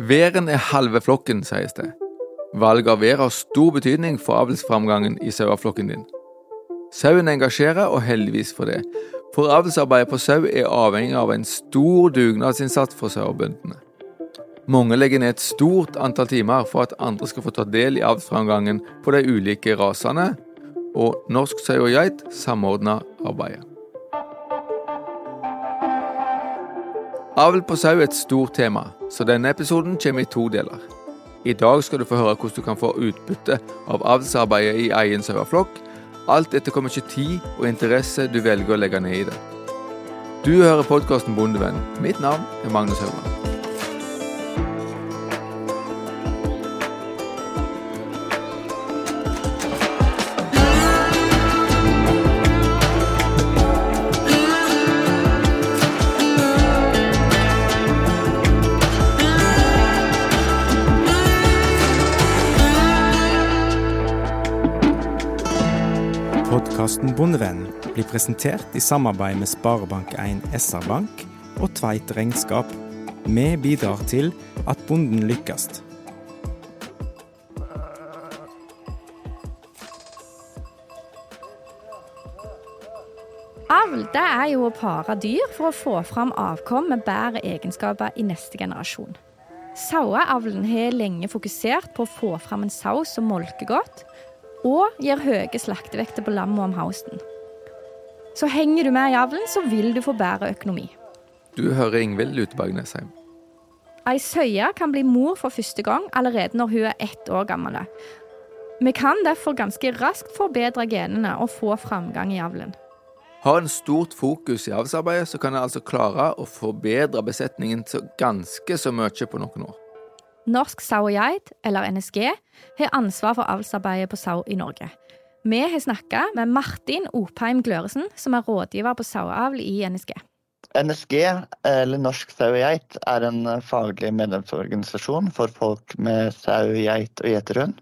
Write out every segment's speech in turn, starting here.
Væren er halve flokken, sies det. Valg av vær har stor betydning for avlsframgangen i saueflokken din. Sauen engasjerer, og heldigvis for det. For avlsarbeidet på sau er avhengig av en stor dugnadsinnsats for sauebøndene. Mange legger ned et stort antall timer for at andre skal få ta del i avlsframgangen på de ulike rasene, og Norsk sau og geit samordner arbeidet. Avl på sau er et stort tema, så denne episoden kommer i to deler. I dag skal du få høre hvordan du kan få utbytte av avlsarbeidet i egen saueflokk, alt etter hvor mye tid og interesse du velger å legge ned i det. Du hører podkasten Bondevenn. Mitt navn er Magnus Haugland. Podkasten Bondevennen blir presentert i samarbeid med Sparebank1 SR-Bank og Tveit Regnskap. Vi bidrar til at bonden lykkes. Avl det er jo å pare dyr for å få fram avkom med bedre egenskaper i neste generasjon. Saueavlen har lenge fokusert på å få fram en sau som molker godt, og gir høye slaktevekter på lammet om hausten. Så henger du med i avlen, så vil du få bedre økonomi. Du hører Ingvild Lutebakk Nesheim. Ei søye kan bli mor for første gang allerede når hun er ett år gammel. Vi kan derfor ganske raskt forbedre genene og få framgang i avlen. Har en stort fokus i avlsarbeidet, så kan en altså klare å forbedre besetningen så ganske så mye på noen år. Norsk sau og geit, eller NSG, har ansvar for avlsarbeidet på sau i Norge. Vi har snakka med Martin Opheim Gløresen, som er rådgiver på saueavl i NSG. NSG, eller Norsk sau og geit, er en faglig medlemsorganisasjon for folk med sau, geit og gjeterhund.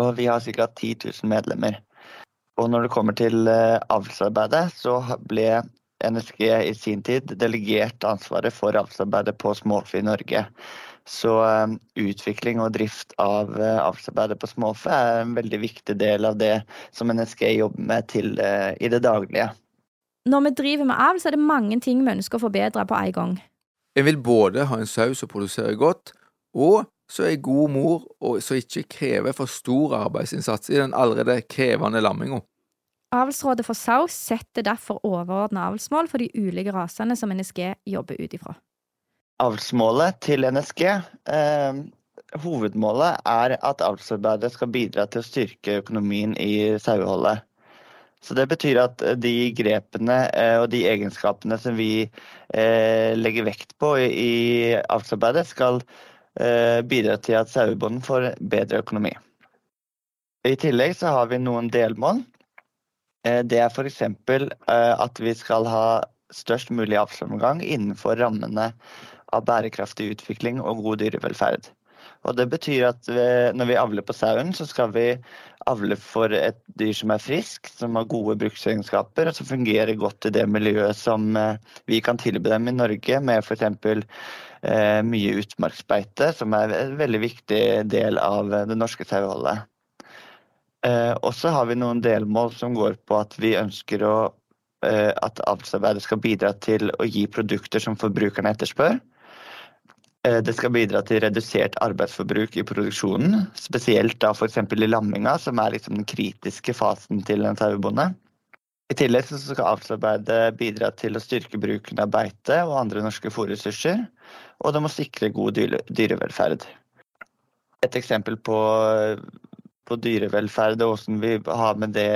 Og vi har ca. 10 000 medlemmer. Og når det kommer til avlsarbeidet, så ble NSG i sin tid delegert ansvaret for avlsarbeidet på småfe i Norge. Så utvikling og drift av avlsarbeidet på småfe er en veldig viktig del av det som NSG jobber med til, i det daglige. Når vi driver med avl, så er det mange ting vi ønsker å forbedre på en gang. Jeg vil både ha en sau som produserer godt, og som er god mor, og som ikke krever for stor arbeidsinnsats i den allerede krevende lamminga. Avlsrådet for sau setter derfor overordna avlsmål for de ulike rasene som NSG jobber ut ifra. Avlsmålet til NSG eh, Hovedmålet er at avlsarbeidet skal bidra til å styrke økonomien i saueholdet. Så Det betyr at de grepene eh, og de egenskapene som vi eh, legger vekt på i, avlsarbeidet, skal eh, bidra til at sauebonden får bedre økonomi. I tillegg så har vi noen delmål. Det er f.eks. At vi skal ha størst mulig avlsframgang innenfor rammene av bærekraftig utvikling og god dyrevelferd. Og Det betyr at vi, når vi avler på sauen, så skal vi avle for et dyr som er frisk, som har gode bruksegenskaper og som fungerer godt i det miljøet som vi kan tilby dem i Norge, med f.eks. Eh, mye utmarksbeite, som er en veldig viktig del av det norske saueholdet. Eh, og så har vi noen delmål som går på at vi ønsker å, eh, at avlsarbeidet skal bidra til å gi produkter som forbrukerne etterspør. Det skal bidra til redusert arbeidsforbruk i produksjonen, spesielt da f.eks. i lamminga, som er liksom den kritiske fasen til en sauebonde. I tillegg skal avlsarbeidet bidra til å styrke bruken av beite og andre norske fòrressurser, og det må sikre god dyrevelferd. Et eksempel på, på dyrevelferd og hvordan vi har med det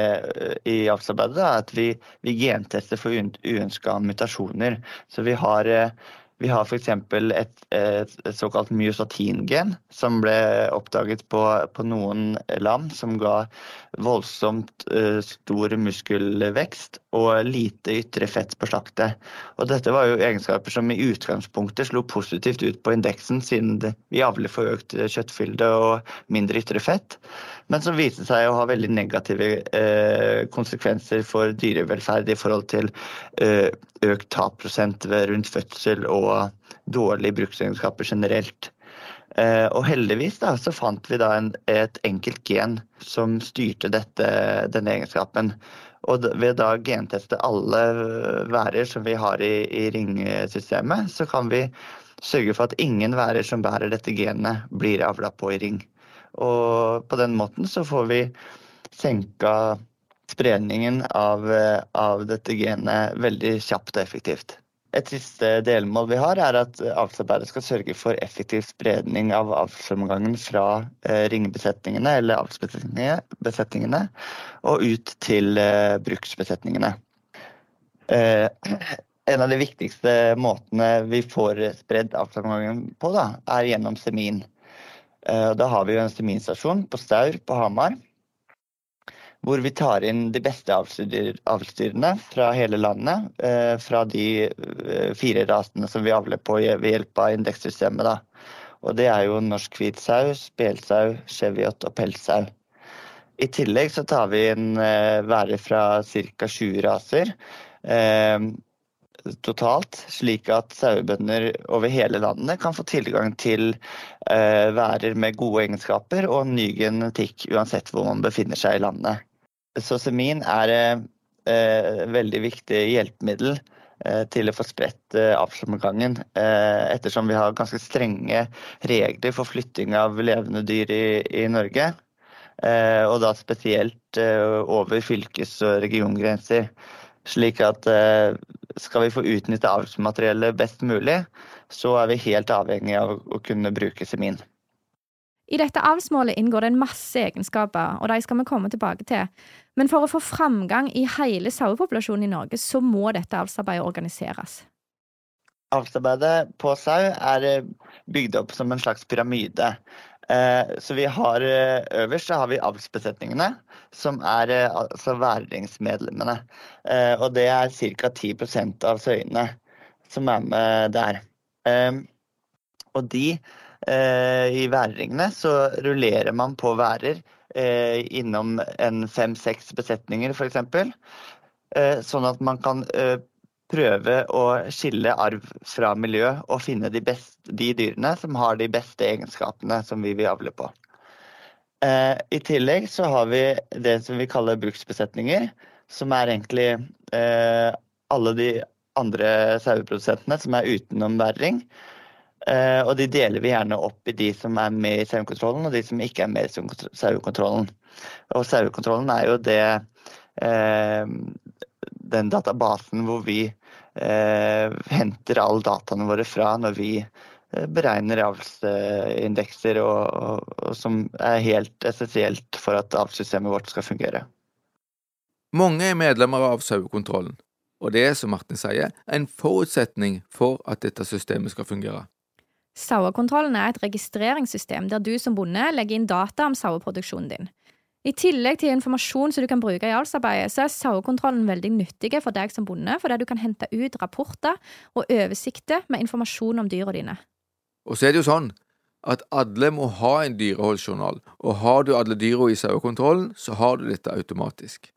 i avlsarbeidet, er at vi, vi gentester for uønska mutasjoner. Så vi har vi har f.eks. Et, et, et såkalt myostatin-gen som ble oppdaget på, på, noen lam, som ga voldsomt uh, stor muskelvekst og lite ytre fett på slaktet. Og dette var jo egenskaper som i utgangspunktet slo positivt ut på indeksen, siden vi avler for økt kjøttfylde og mindre ytre fett, men som viste seg å ha veldig negative eh, konsekvenser for dyrevelferd i forhold til eh, økt tapprosent rundt fødsel og dårlige bruksegenskaper generelt. Eh, og heldigvis da, så fant vi da en, et enkelt gen som styrte dette, denne egenskapen. Og ved da genteste alle værer som vi har i, i ringsystemet, så kan vi sørge for at ingen værer som bærer dette genet, blir avla på i ring. Og på den måten så får vi senka spredningen av, av dette genet veldig kjapt og effektivt. Et siste delmål vi har, er at avlsarbeidet skal sørge for effektiv spredning av avlsomgangen fra eh, ringbesetningene eller avlsbesetningene og ut til eh, bruksbesetningene. Eh, en av de viktigste måtene vi får spredd avlsomgangen på, da, er gjennom semin. Da har vi jo en seminstasjon på Staur på Hamar hvor vi tar inn de beste avlsdyrene fra hele landet. Eh, fra de eh, fire rasene som vi avler på ved hjelp av indekssystemet. Da. Og det er jo norsk hvit sau, spelsau, cheviot og pelssau. I tillegg så tar vi inn eh, værer fra ca. 20 raser totalt, slik at sauebønder over hele landet kan få tilgang til eh, værer med gode egenskaper og ny genetikk uansett hvor man befinner seg i landet. Så semin er et eh, veldig viktig hjelpemiddel eh, til å få spredt eh, avlsomgangen, ettersom vi har ganske strenge regler for flytting av levende dyr i, i Norge. Og da spesielt over fylkes- og regiongrenser. Slik at skal vi få utnytte avlsmateriellet best mulig, så er vi helt avhengig av å kunne bruke semin. I dette avlsmålet inngår det en masse egenskaper, og de skal vi komme tilbake til. Men for å få framgang i hele sauepopulasjonen i Norge, så må dette avlsarbeidet organiseres. Avlsarbeidet på sau er eh, bygd opp som en slags pyramide. Eh, så vi har eh, Øverst har vi avlsbesetningene, som er altså værringsmedlemmene. Og det er ca. 10% av søyene som er med der. Og de I værringene så rullerer man på værer eh, innom en fem-seks besetninger f.eks. Eh, sånn at man kan prøve å skille arv fra miljø og finne de, beste, de dyrene som har de beste egenskapene som vi vil avle på. I tillegg så har vi det som vi kaller bruksbesetninger, som er egentlig alle de andre saueprodusentene som er utenom værring. Uh, og de deler vi gjerne opp i de som er med i sauekontrollen og de som ikke er med i sauekontrollen. Og sauekontrollen er jo det uh, den databasen hvor vi uh, henter alle dataene våre fra når vi beregner avlsindekser, og, og, og, som er helt essensielt for at avlssystemet vårt skal fungere. Mange er medlemmer av sauekontrollen, og det er, som Martin sier, en forutsetning for at dette systemet skal fungere. Sauekontrollen er et registreringssystem der du som bonde legger inn data om saueproduksjonen din. I tillegg til informasjon som du kan bruke i avlsarbeidet, så er sauekontrollen veldig nyttig for deg som bonde, fordi du kan hente ut rapporter og oversikter med informasjon om dyra dine. Og så er det jo sånn at alle må ha en dyreholdsjournal, og har du alle dyra i sauekontrollen, så har du dette automatisk.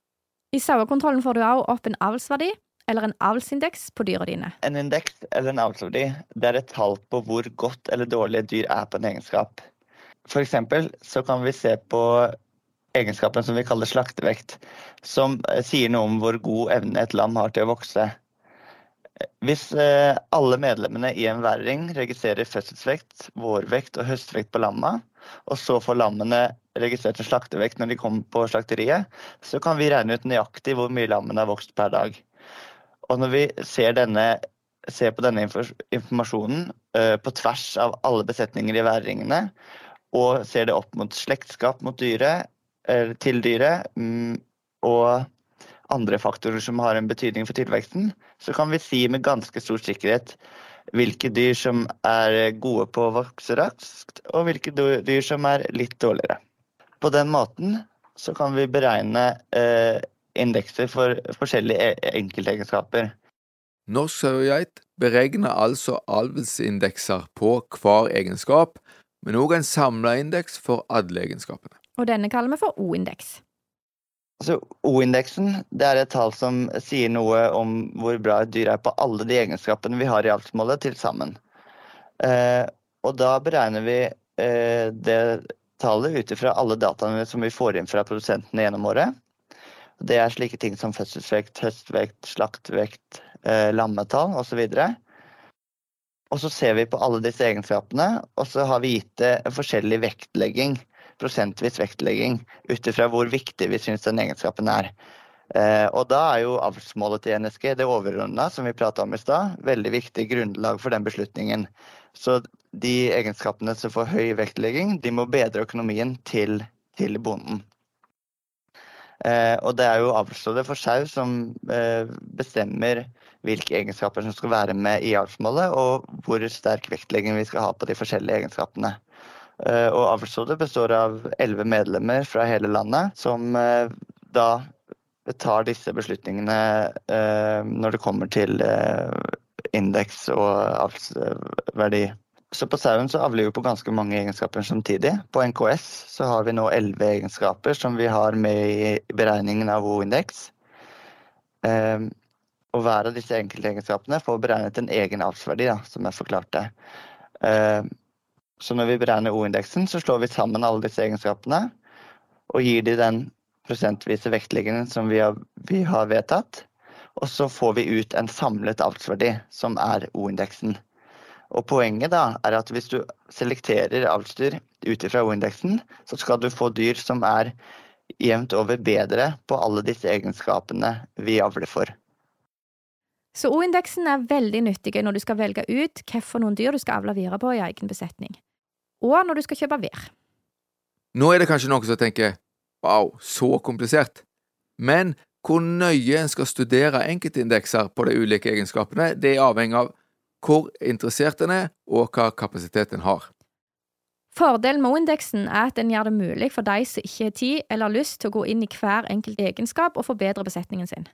I sauekontrollen får du også opp en avlsverdi, eller en avlsindeks på dyra dine? En indeks eller en avlsverdi det er et tall på hvor godt eller dårlig dyr er på en egenskap. For eksempel så kan vi se på egenskapen som vi kaller slaktevekt, som eh, sier noe om hvor god evne et lam har til å vokse. Hvis eh, alle medlemmene i en væring registrerer fødselsvekt, vårvekt og høstvekt på lamma, og så får lammene registrert en slaktevekt når de kommer på slakteriet, så kan vi regne ut nøyaktig hvor mye lammene har vokst per dag. Og når vi ser, denne, ser på denne informasjonen uh, på tvers av alle besetninger i værringene, og ser det opp mot slektskap mot dyret, uh, til dyret, um, og andre faktorer som har en betydning for tilveksten, så kan vi si med ganske stor sikkerhet hvilke dyr som er gode på å vokse raskt, og hvilke dyr som er litt dårligere. På den måten så kan vi beregne eh, indekser for forskjellige e- enkeltegenskaper. Norsk sauegeit beregner altså avlsindekser på hver egenskap, men òg en samla indeks for alle egenskapene. Og denne kaller vi for O-indeks. Altså, O-indeksen er et tall som sier noe om hvor bra et dyr er på alle de egenskapene vi har i avlsmålet til sammen. Eh, og da beregner vi det tallet ut ifra alle dataene som vi får inn fra produsentene gjennom året. Det er slike ting som fødselsvekt, høstvekt, slaktvekt, lammetall osv. Og så ser vi på alle disse egenskapene, og så har vi gitt det forskjellig vektlegging, prosentvis vektlegging, ut ifra hvor viktig vi syns den egenskapen er. Eh, og da er jo avlsmålet til NSG, det overordna som vi prata om i stad, veldig viktig grunnlag for den beslutningen. Så de egenskapene som får høy vektlegging, de må bedre økonomien til, til bonden. Eh, og det er jo avlsrådet for sau som eh, bestemmer hvilke egenskaper som skal være med i avlsmålet, og hvor sterk vektlegging vi skal ha på de forskjellige egenskapene. Eh, og avlsrådet består av elleve medlemmer fra hele landet, som da tar disse beslutningene når det kommer til indeks og avlsverdi. Så på sauen så avler vi på ganske mange egenskaper samtidig. På NKS så har vi nå elleve egenskaper som vi har med i beregningen av O-indeks. Og hver av disse enkeltegenskapene får beregnet en egen avlsverdi, som jeg forklarte. Eh, så når vi beregner O-indeksen, så slår vi sammen alle disse egenskapene og gir de den prosentvise vektleggingen som vi har, vi har vedtatt. Og så får vi ut en samlet avlsverdi, som er O-indeksen. Og poenget da er at hvis du selekterer avlsdyr ut ifra O-indeksen, så skal du få dyr som er jevnt over bedre på alle disse egenskapene vi avler for. Så O-indeksen er veldig nyttig når du skal velge ut hvilke dyr du skal avle videre på i egen besetning, og når du skal kjøpe vær. Nå er det kanskje noen som tenker wow, så komplisert, men hvor nøye en skal studere enkeltindekser på de ulike egenskapene, det er avhengig av hvor interessert en er, og hva kapasitet en har. Fordelen med O-indeksen er at den gjør det mulig for de som ikke har tid eller lyst til å gå inn i hver enkelt egenskap og forbedre besetningen sin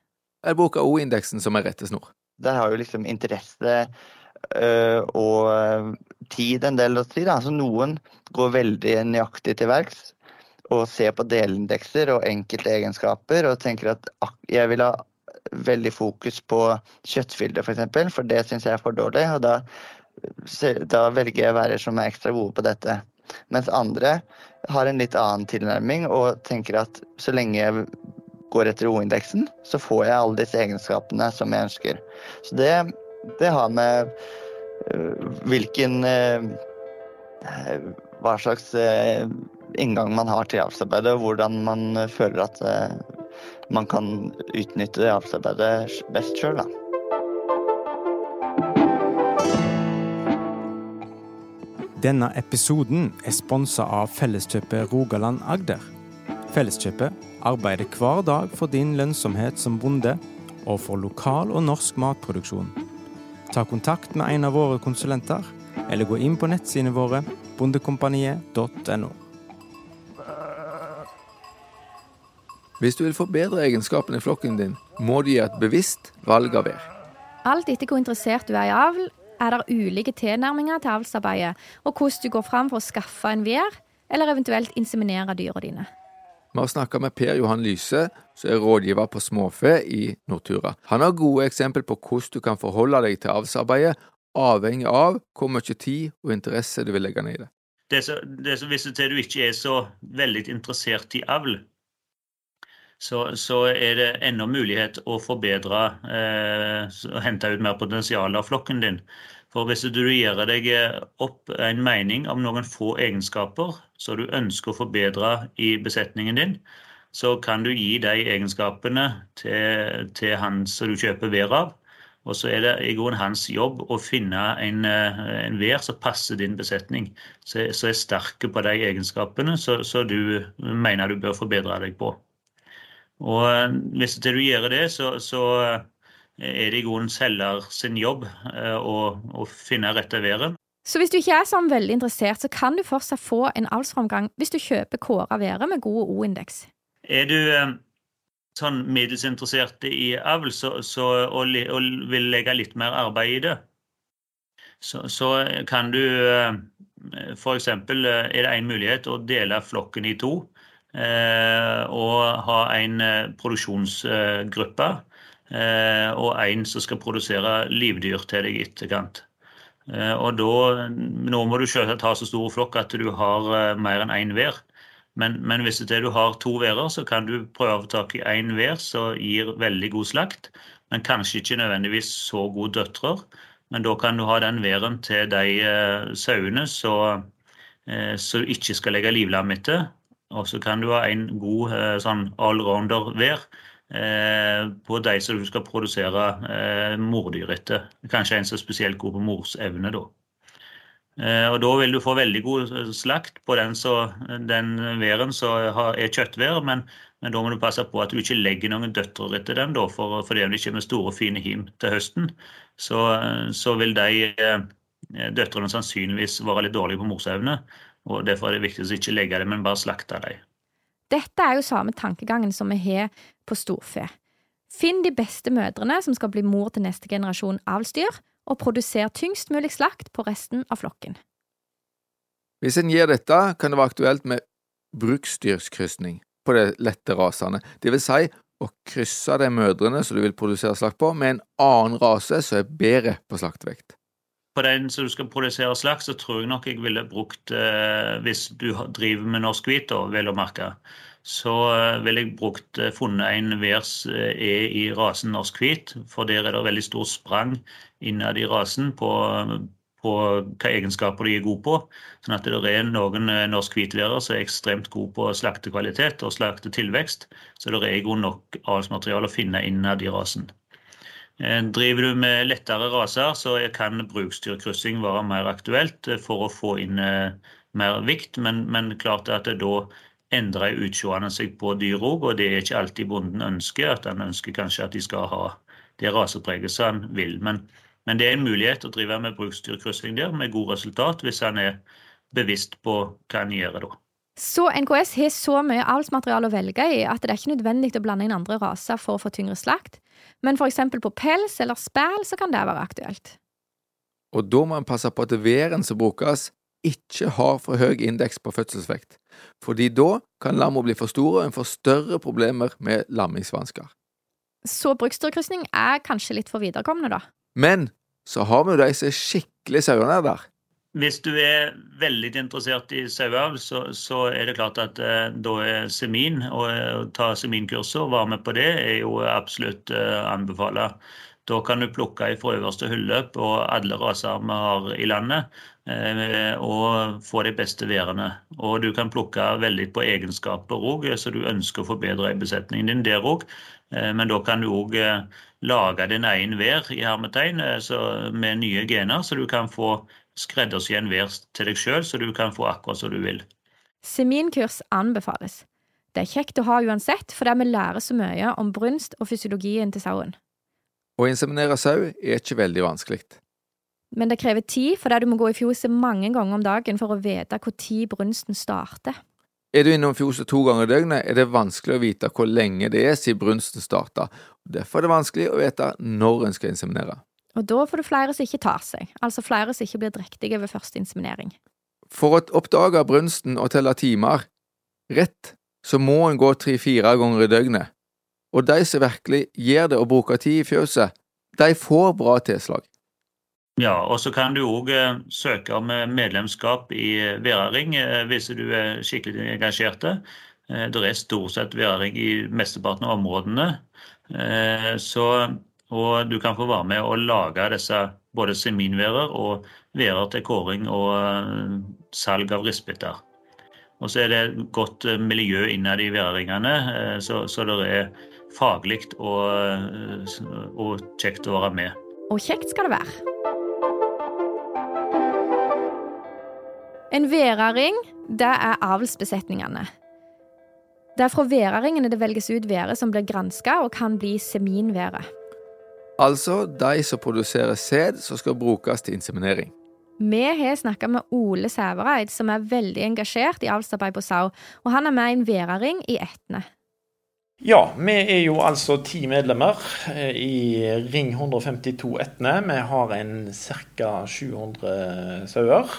Jeg bruker O-indeksen som er rettesnor? Der har jo liksom interesse øh, og øh, tid en del å si. Da. Så noen går veldig nøyaktig til verks og ser på delindekser og enkelte egenskaper og tenker at jeg vil ha veldig fokus på kjøttfylde, f.eks., for, eksempel, for det syns jeg er for dårlig. og da, da velger jeg værer som er ekstra gode på dette. Mens andre har en litt annen tilnærming og tenker at så lenge jeg går etter O-indeksen, så får jeg alle disse egenskapene som jeg ønsker. Så det, det har med uh, hvilken uh, Hva slags uh, inngang man har til avlsarbeidet, og hvordan man føler at man kan utnytte det avlsarbeidet best sjøl. Denne episoden er sponsa av Felleskjøpet Rogaland Agder. Felleskjøpet arbeider hver dag for din lønnsomhet som bonde, og for lokal og norsk matproduksjon. Ta kontakt med en av våre konsulenter, eller gå inn på nettsidene våre bondekompaniet.no. Hvis du vil forbedre egenskapene i flokken din, må du gi et bevisst valg av vær. Alt etter hvor interessert du er i avl, er det ulike tilnærminger til avlsarbeidet, og hvordan du går fram for å skaffe en vær, eller eventuelt inseminere dyra dine. Vi har snakka med Per Johan Lyse, som er rådgiver på småfe i Nortura. Han har gode eksempel på hvordan du kan forholde deg til avlsarbeidet, avhengig av hvor mye tid og interesse du vil legge ned i det. det, så, det så, hvis du ikke er så veldig interessert i avl, så, så, er det ennå mulighet å forbedre eh, hente ut mer potensial av flokken din. For hvis du gir deg opp en mening om noen få egenskaper som du ønsker å forbedre i besetningen din, så kan du gi de egenskapene til, til han som du kjøper vær av. Og så er det i grunnen hans jobb å finne en, en vær som passer din besetning. Som er sterke på de egenskapene som du mener du bør forbedre deg på. Og hvis du gjør det, så, så er det i grunnen selger sin jobb eh, å, å finne rette været. Så hvis du ikke er sånn veldig interessert, så kan du fortsatt få en avlsframgang hvis du kjøper Kåra Være med god O-indeks. Er du eh, sånn middels interessert i avl så, så, og, og, vil legge litt mer arbeid i det, så, så kan du eh, f.eks. er det en mulighet å dele flokken i to. Og ha en produksjonsgruppe Eh, og en som skal produsere livdyr til deg i etterkant. Og da, Nå må du selvsagt ha så stor flokk at du har mer enn én hver. Men, men hvis det er du har to værer, så kan du prøve å få tak i én hver som gir veldig god slakt, men kanskje ikke nødvendigvis så gode døtre. Men da kan du ha den væren til de sauene som du ikke skal legge livlam etter. Og så kan du ha en god uh, sånn allrounder-vær uh, på de som du skal produsere mordyr etter. Kanskje en som er spesielt god på morsevne, da. Og Da vil du få veldig god slakt på den, så, den væren som er kjøttvær, men, men, da må du passe på at du ikke legger noen døtre etter den, da, for, fordi om det kommer store, fine him til høsten, så, så vil de eh, døtrene sannsynligvis være litt dårlige på morsevne. Og Derfor er det viktig å ikke legge dem, men bare slakte dem. Dette er jo samme tankegangen som vi har på storfe. Finn de beste mødrene som skal bli mor til neste generasjon avlsdyr, og produsere tyngst mulig slakt på resten av flokken. Hvis en gjør dette, kan det være aktuelt med bruksdyrskrysning på de lette rasene, det vil si å krysse de mødrene som du vil produsere slakt på, med en annen rase som er bedre på slaktevekt. På den som du skal produsere slakt, så tror jeg nok jeg ville brukt, eh, hvis du driver med norsk hvit, vel å merke, så eh, ville jeg brukt, eh, funnet en vers E i rasen norsk hvit, for der er det veldig stor sprang innad i rasen på, på hva egenskaper de er gode på. Sånn at det er noen norsk hvitværer som er ekstremt gode på slaktekvalitet og slaktetilvekst, så det er god nok avlsmateriale å finne innad i rasen. Driver du med lettere raser, så kan bruksdyrkryssing være mer aktuelt for å få inn mer vikt, men, men klart at da endrer utseendet seg på dyr òg, og det er ikke alltid bonden ønsker. At han ønsker kanskje at de skal ha det rasepreget som han vil. Men, men, det er en mulighet å drive med bruksdyrkryssing der med god resultat, hvis han er bevisst på hva han gjør da. Så NKS har så mye avlsmateriale å velge i at det er ikke nødvendig å blande inn andre raser for å få tyngre slakt, men f.eks. på pels eller spæl så kan det være aktuelt. Og da må en passe på at væren som brukes, ikke har for høy indeks på fødselsvekt, fordi da kan lamma bli for store og en får større problemer med lammingsvansker. Så bruksdyrkrysning er kanskje litt for viderekomne, da? Men så har vi jo de som er skikkelig sauene der. Hvis du er veldig interessert i saueavl, så, så, er det klart at eh, da er semin, eh, å ta seminkurset og være med på det, er jo absolutt eh, anbefala. Da kan du plukke fra øverste hylle og alle raser vi har i landet, eh, og få de beste værene. Og du kan plukke veldig på egenskaper òg, så du ønsker å forbedre besetningen din der òg. Eh, men da kan du òg eh, lage din egen vær i hermetegn med nye gener, så du kan få skreddersy en vær til deg sjøl, så du kan få akkurat som du vil. Seminkurs anbefales. Det er kjekt å ha uansett, fordi vi lærer så mye om brunst og fysiologien til sauen. Å inseminere sau er ikke veldig vanskelig. Men det krever tid, fordi du må gå i fjoset mange ganger om dagen for å vite når brunsten starter. Er du innom fjoset to ganger i døgnet, er det vanskelig å vite hvor lenge det er siden brunsten starter. Derfor er det vanskelig å vite når en skal inseminere. Og da får du flere som ikke tar seg, altså flere som ikke blir drektige ved første inseminering. For å oppdage brunsten og telle timer rett, så må en gå tre–fire ganger i døgnet. Og de som virkelig gjør det og bruker tid i fjøset, de får bra tilslag. Ja, og så kan du òg eh, søke om eh, medlemskap i Væraring Veraring hvis du er skikkelig engasjert. Det er stort sett Veraring i mesteparten av områdene. Så, og du kan få være med og lage disse både seminværer og værer til kåring og salg av rispeter. Og så er det godt miljø innad i væringene, så, så det er faglig og, og, kjekt å være med. Og kjekt skal det være. En væraring, det er avlsbesetningene. Det er fra væraringene det velges ut være som blir granska og kan bli seminvære. Altså de som produserer sæd som skal brukes til inseminering. Vi har snakka med Ole Sævereid, som er veldig engasjert i avlsarbeid på sau, og han er med i en væraring i Etne. Ja, vi er jo altså ti medlemmer eh, i Ring 152 Etne. Vi har en ca. 700 sauer.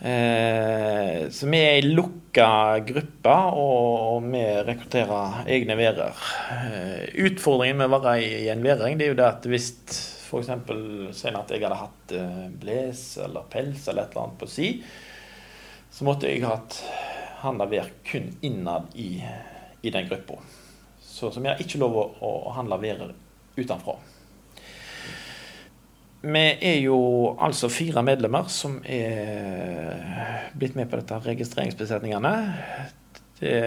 Eh, så vi er ei lukka gruppe, og vi rekrutterer egne værer. Eh, utfordringen med å være i en væring er jo det at hvis f.eks. si at jeg hadde hatt eh, bles eller pels eller et eller annet på si, så måtte jeg hatt handla vær kun innad i, i den gruppa. Så som jeg har ikke lov å, å handle værer utenfra. Vi er jo altså fire medlemmer som er blitt med på dette registreringsbesetningene. Det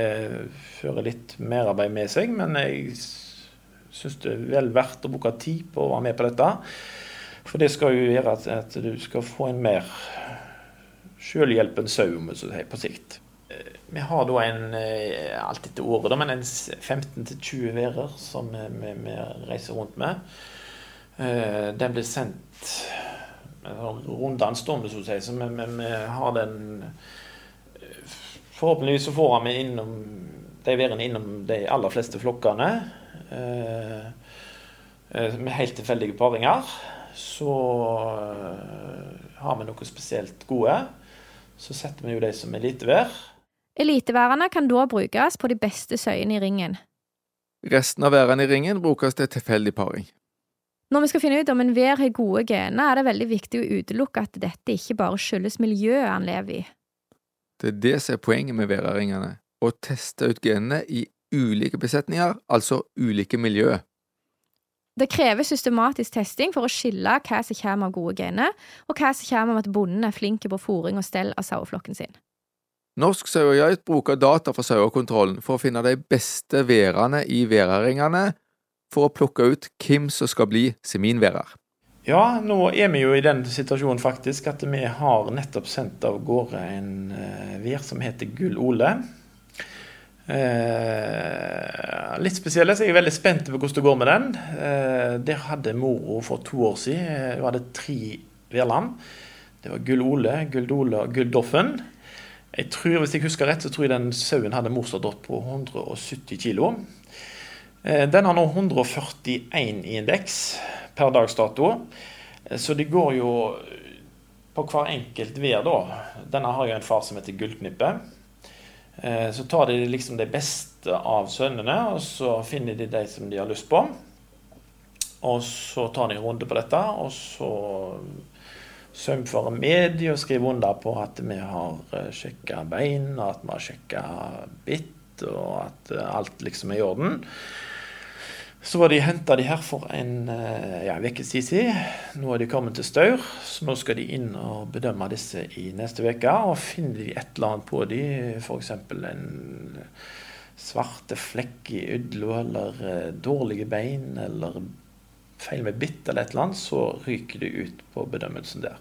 fører litt merarbeid med seg, men jeg syns det er vel verdt å bruke tid på å være med på dette. For det skal jo gjøre at, du skal få en mer selvhjelpen sau på sikt. Vi har da en eh, alt etter året, men en 15-20 værer som vi, vi, reiser rundt med. Eh, den blir sendt runddans, så å si. Så vi, vi, har den eh, Forhåpentligvis så får vi innom de værene innom de aller fleste flokkene. Eh, eh, med helt tilfeldige paringer. Så eh, har vi noe spesielt gode. Så setter vi jo de som elitevær. Eliteværene kan da brukes på de beste søyene i ringen. Resten av værene i ringen brukes til tilfeldig paring. Når vi skal finne ut om en vær har gode gener, er det veldig viktig å utelukke at dette ikke bare skyldes miljøet han lever i. Det er det som er poenget med væraringene, å teste ut genene i ulike besetninger, altså ulike miljø. Det krever systematisk testing for å skille hva som kommer av gode gener, og hva som kommer av at bonden er flink på fòring og stell av saueflokken sin. Norsk sau og geit bruker data fra sauekontrollen for å finne de beste værene i væraringene, for å plukke ut hvem som skal bli seminværer. Ja, nå er vi jo i den situasjonen faktisk at vi har nettopp sendt av gårde en uh, vær som heter Gull Ole. Eh, litt spesielle, så jeg er veldig spent på hvordan det går med den. Eh, der hadde mora for to år siden Hun hadde tre værland. Det var Gull Ole, Gull Dole og Gull Doffen. Jeg tror, Hvis jeg husker rett, så tror jeg den sauen hadde morsdott på 170 kg. Eh, den har nå 141 i indeks per dags dato. Eh, så de går jo på hver enkelt vær, da. Denne har jo en far som heter Gullknippe. Eh, så tar de liksom det beste av sønnene, og så finner de de som de har lyst på. Og så tar de en runde på dette, og så sømfører med og skriver under på at vi har sjekka bein, og at vi har sjekka bitt, og at alt liksom er i orden. Så var de henta de her for en eh, ja, ukes tid siden. Nå er de kommet til Staur, så nå skal de inn og bedømme disse i neste uke. Og finner de et eller annet på de, f.eks. en svarte flekk i ydla, eller eh, dårlige bein, eller feil med bitt eller et eller annet, så ryker de ut på bedømmelsen der.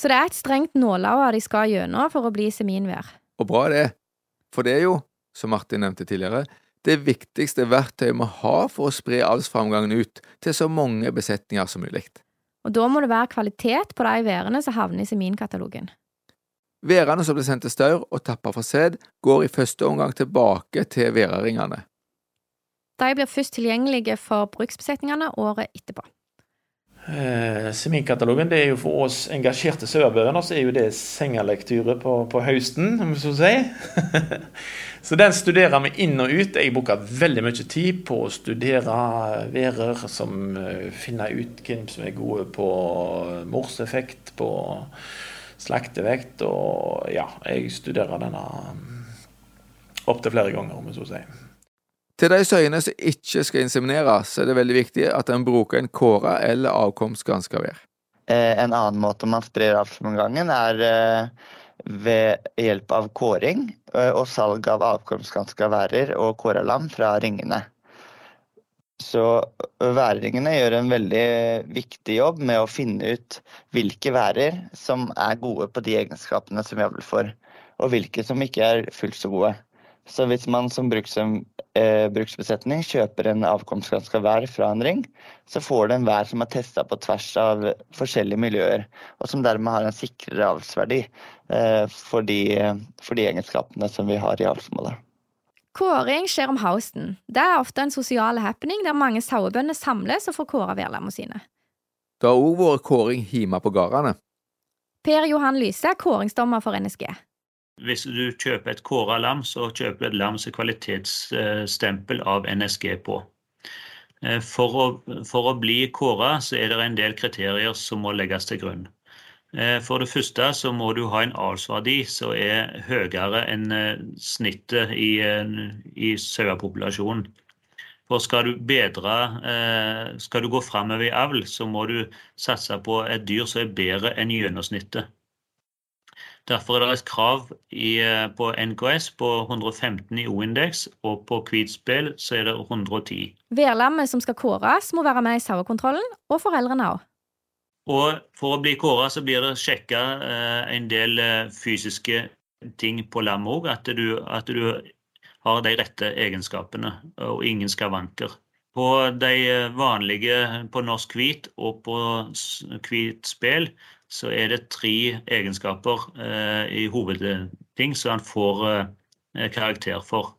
Så det er et strengt nålauge de skal gjennom for å bli seminvær? Og bra det. For det er jo, som Martin nevnte tidligere, det viktigste verktøyet vi har for å spre avlsframgangen ut til så mange besetninger som mulig. Og da må det være kvalitet på de værene som havner i seminkatalogen. Værene som blir sendt til staur og tappa for sæd, går i første omgang tilbake til væraringene. De blir først tilgjengelige for bruksbesetningene året etterpå. Eh, Seminkatalogen det er jo for oss engasjerte sauebønder så er jo det sengelektyre på, på høsten, om så si. så den studerer vi inn og ut. Jeg bruker veldig mye tid på å studere værer som uh, finner ut hvem som er gode på morseffekt, på slaktevekt, og ja, jeg studerer denne opptil flere ganger, om vi så si. Til de søyene som ikke skal insemineres, er det veldig viktig at en bruker en kåre eller avkomstganskavær. Eh, en annen måte man sprer avlsomgangen, er eh, ved hjelp av kåring eh, og salg av avkomstgranska værer og kåralam fra ringene. Så værringene gjør en veldig viktig jobb med å finne ut hvilke værer som er gode på de egenskapene som vi avler for, og hvilke som ikke er fullt så gode. Så hvis man som bruks, eh, bruksbesetning kjøper en avkomstgranska vær fra en ring, så får du en vær som er testa på tvers av forskjellige miljøer, og som dermed har en sikrere avlsverdi eh, for, de, for, de, egenskapene som vi har i avlsmålet. Kåring skjer om høsten. Det er ofte en sosial happening der mange sauebønder samles og får kåra værlammene sine. Det har òg vært kåring hjemme på gårdene. Per Johan Lyse er kåringsdommer for NSG. Hvis du kjøper et kåra lam, så kjøper du et lam som kvalitetsstempel av NSG på. For å, for å bli kåra så er det en del kriterier som må legges til grunn. For det første så må du ha en avlsverdi som er høyere enn snittet i, i sauepopulasjonen. For skal du bedre, skal du gå framover i avl, så må du satse på et dyr som er bedre enn gjennomsnittet. Derfor er det et krav i, på NKS på 115 i O-indeks, og på Kvitspill så er det 110. Værlammet som skal kåres, må være med i sauekontrollen, og foreldrene òg. Og for å bli kåra så blir det sjekka en del fysiske ting på lammet òg. At, at, du har de rette egenskapene, og ingen skavanker. På de vanlige på norsk hvit og på hvit spel så er det tre egenskaper eh, i hovedting som han får eh, karakter for.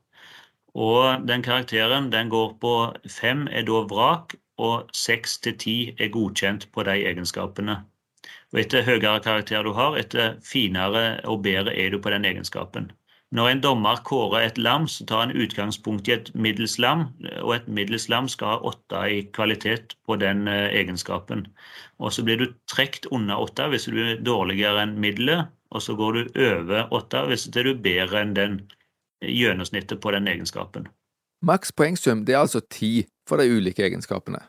Og den karakteren den går på fem er da vrak, og seks til ti er godkjent på de egenskapene. Og etter høyere karakter du har, etter finere og bedre er du på den egenskapen. Når en dommer kårer et lam, så tar han utgangspunkt i et middels lam, og et middels lam skal ha åtte i kvalitet på den eh, egenskapen. Og så blir du trukket under åtte hvis du er dårligere enn middelet, og så går du over åtte hvis du er bedre enn den gjennomsnittet på den egenskapen. Maks poengsum det er altså ti for de ulike egenskapene.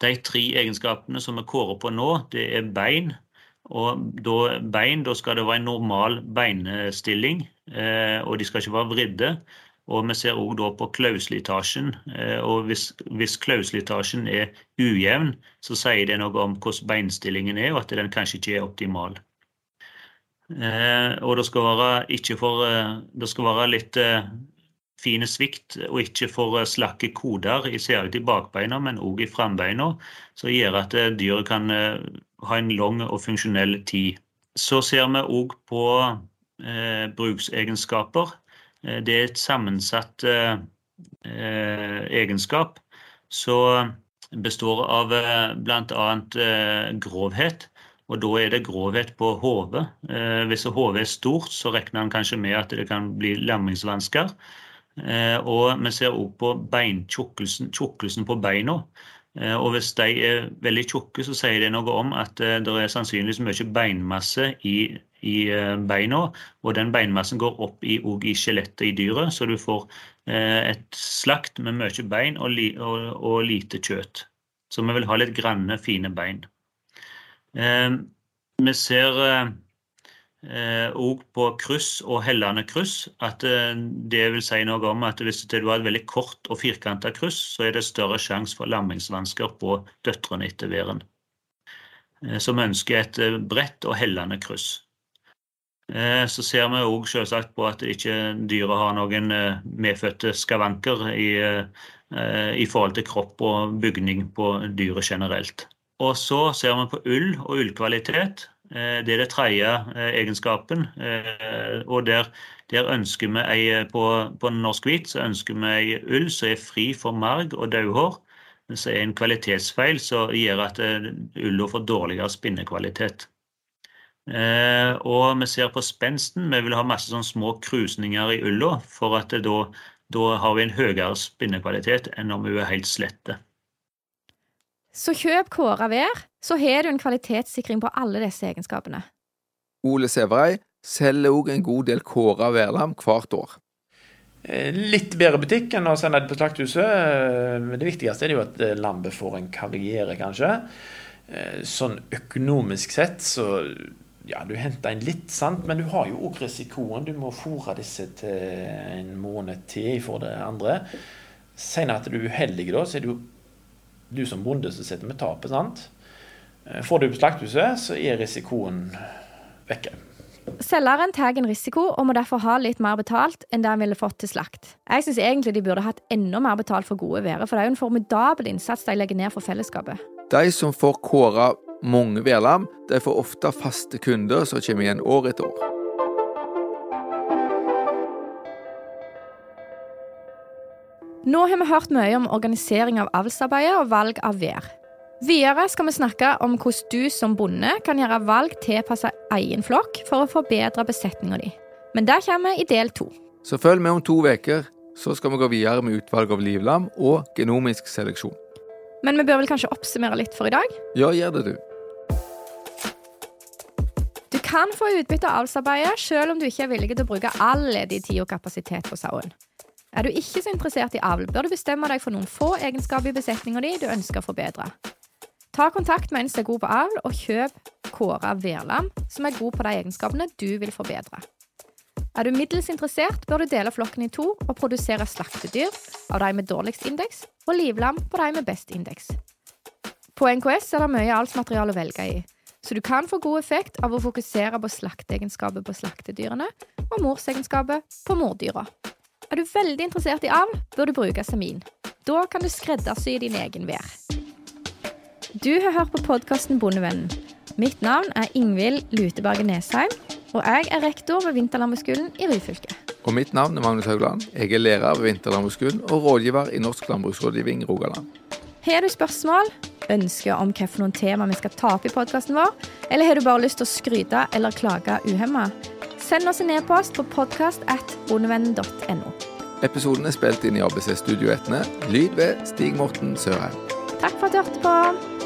De tre egenskapene som vi kårer på nå, det er bein, og da, bein, da skal det være en normal beinstilling, eh, og de skal ikke være vridde. Og vi ser òg på klauslitasjen. Eh, og hvis, hvis klauslitasjen er ujevn, så sier det noe om hvordan beinstillingen er, og at den kanskje ikke er optimal. Eh, og det skal være, for, det skal være litt fine svikt og ikke for slakke koder, særlig i bakbeina, men òg i frambeina, som gjør at dyret kan ha en lang og funksjonell tid. Så ser vi òg på eh, bruksegenskaper. Eh, det er et sammensatt eh, eh egenskap som består av eh, bl.a. Eh, grovhet. Og da er det grovhet på hodet. Eh, hvis hodet er stort, så regner en kanskje med at det kan bli lammingsvansker. og vi ser òg på beintjukkelsen på beina. Eh, og hvis de er veldig tjukke, så sier det noe om at eh, det er sannsynligvis mye beinmasse i, i eh, beina. Og den beinmassen går opp i, i skjelettet i dyret, så du får et slakt med mye bein og, og, og lite kjøtt. Så vi vil ha litt granne, fine bein. Vi ser òg eh, på kryss og hellende kryss at eh, det vil si noe om at hvis du har et veldig kort og firkanta kryss, så er det større sjanse for lammingsvansker på døtrene etter væren. Eh, som ønsker et bredt og hellende kryss. Så ser vi òg selvsagt på at ikke dyret har noen medfødte skavanker i, i forhold til kropp og bygning på dyret generelt. Og så ser vi på ull og ullkvalitet. Eh, det er det tredje eh, egenskapen. Eh, og der, der ønsker vi ei, på, på norsk hvit så ønsker vi ei ull som er fri for marg og dauhår. Som er en kvalitetsfeil som gjør at ulla får dårligere spinnekvalitet. Og vi ser på spensten. Vi vil ha masse sånne små krusninger i ulla, for at da, da har vi en høyere spinnekvalitet enn om hun er helt slette. Så kjøp Kåra Vær, så har du en kvalitetssikring på alle disse egenskapene. Ole Sæverøy selger òg en god del Kåra værlam hvert år. Eh, litt bedre butikk enn å sende det på slakthuset. Men det viktigste er jo at eh, lammet får en karriere, kanskje. Sånn økonomisk sett så ja, du henter inn litt, sant, men du har jo òg risikoen. Du må fòre disse til en måned til for det andre. Senere at du er uheldig, da, så er det jo du som bonde som sitter med tapet. sant? Eh, får du på slakthuset, så er risikoen vekke. Selgeren tar en risiko og må derfor ha litt mer betalt enn det han ville fått til slakt. Jeg syns egentlig de burde hatt enda mer betalt for gode værer, for det er jo en formidabel innsats de legger ned for fellesskapet. De som får kåra mange værlam, de får ofte faste kunder som kommer igjen år etter år. Nå har vi hørt mye om organisering av avlsarbeidet og valg av vær. Videre skal vi snakke om hvordan du som bonde kan gjøre valg tilpasset egen flokk for å forbedre besetninga di. Men der kommer i del to. Så følg med om to uker så skal vi gå videre med utvalg av livlam og genomisk seleksjon. Men vi bør vel kanskje oppsummere litt for i dag? Ja, gjør det, du. Du kan få utbytte av avlsarbeidet selv om du ikke er villig til å bruke all ledig tid og kapasitet på sauen. Er du ikke så interessert i avl, bør du bestemme deg for noen få egenskaper i besetninga di du ønsker å forbedre. Ta kontakt med en som er god på avl, og kjøp Kåra Verlam, som er god på de egenskapene du vil forbedre. Er du middels interessert, bør du dele flokken i to og produsere slaktedyr av de med dårligst indeks og livlam på de med best indeks. På NKS er det mye avlsmateriale å velge i, så du kan få god effekt av å fokusere på slakteegenskaper på slaktedyrene og morsegenskaper på mordyra. Er du veldig interessert i avl, bør du bruke Samin. Da kan du skreddersy din egen vær. Du har hørt på podkasten Bondevennen. Mitt navn er Ingvild Luteberget Nesheim, og jeg er rektor ved Vinterlandbruksskolen i Ryfylke. Og mitt navn er Magnus Haugland. Jeg er lærer ved Vinterlandbruksskolen og rådgiver i Norsk landbruksrådgivning Rogaland. Har du spørsmål, ønsker om hvilke tema vi skal ta opp i podkasten vår, eller har du bare lyst til å skryte eller klage uhemma, send oss en e-post på podkast.bondevennen.no. Episoden er spilt inn i ABC Studio Etne. Lyd ved Stig Morten Sørheim. Takk for at du hørte på.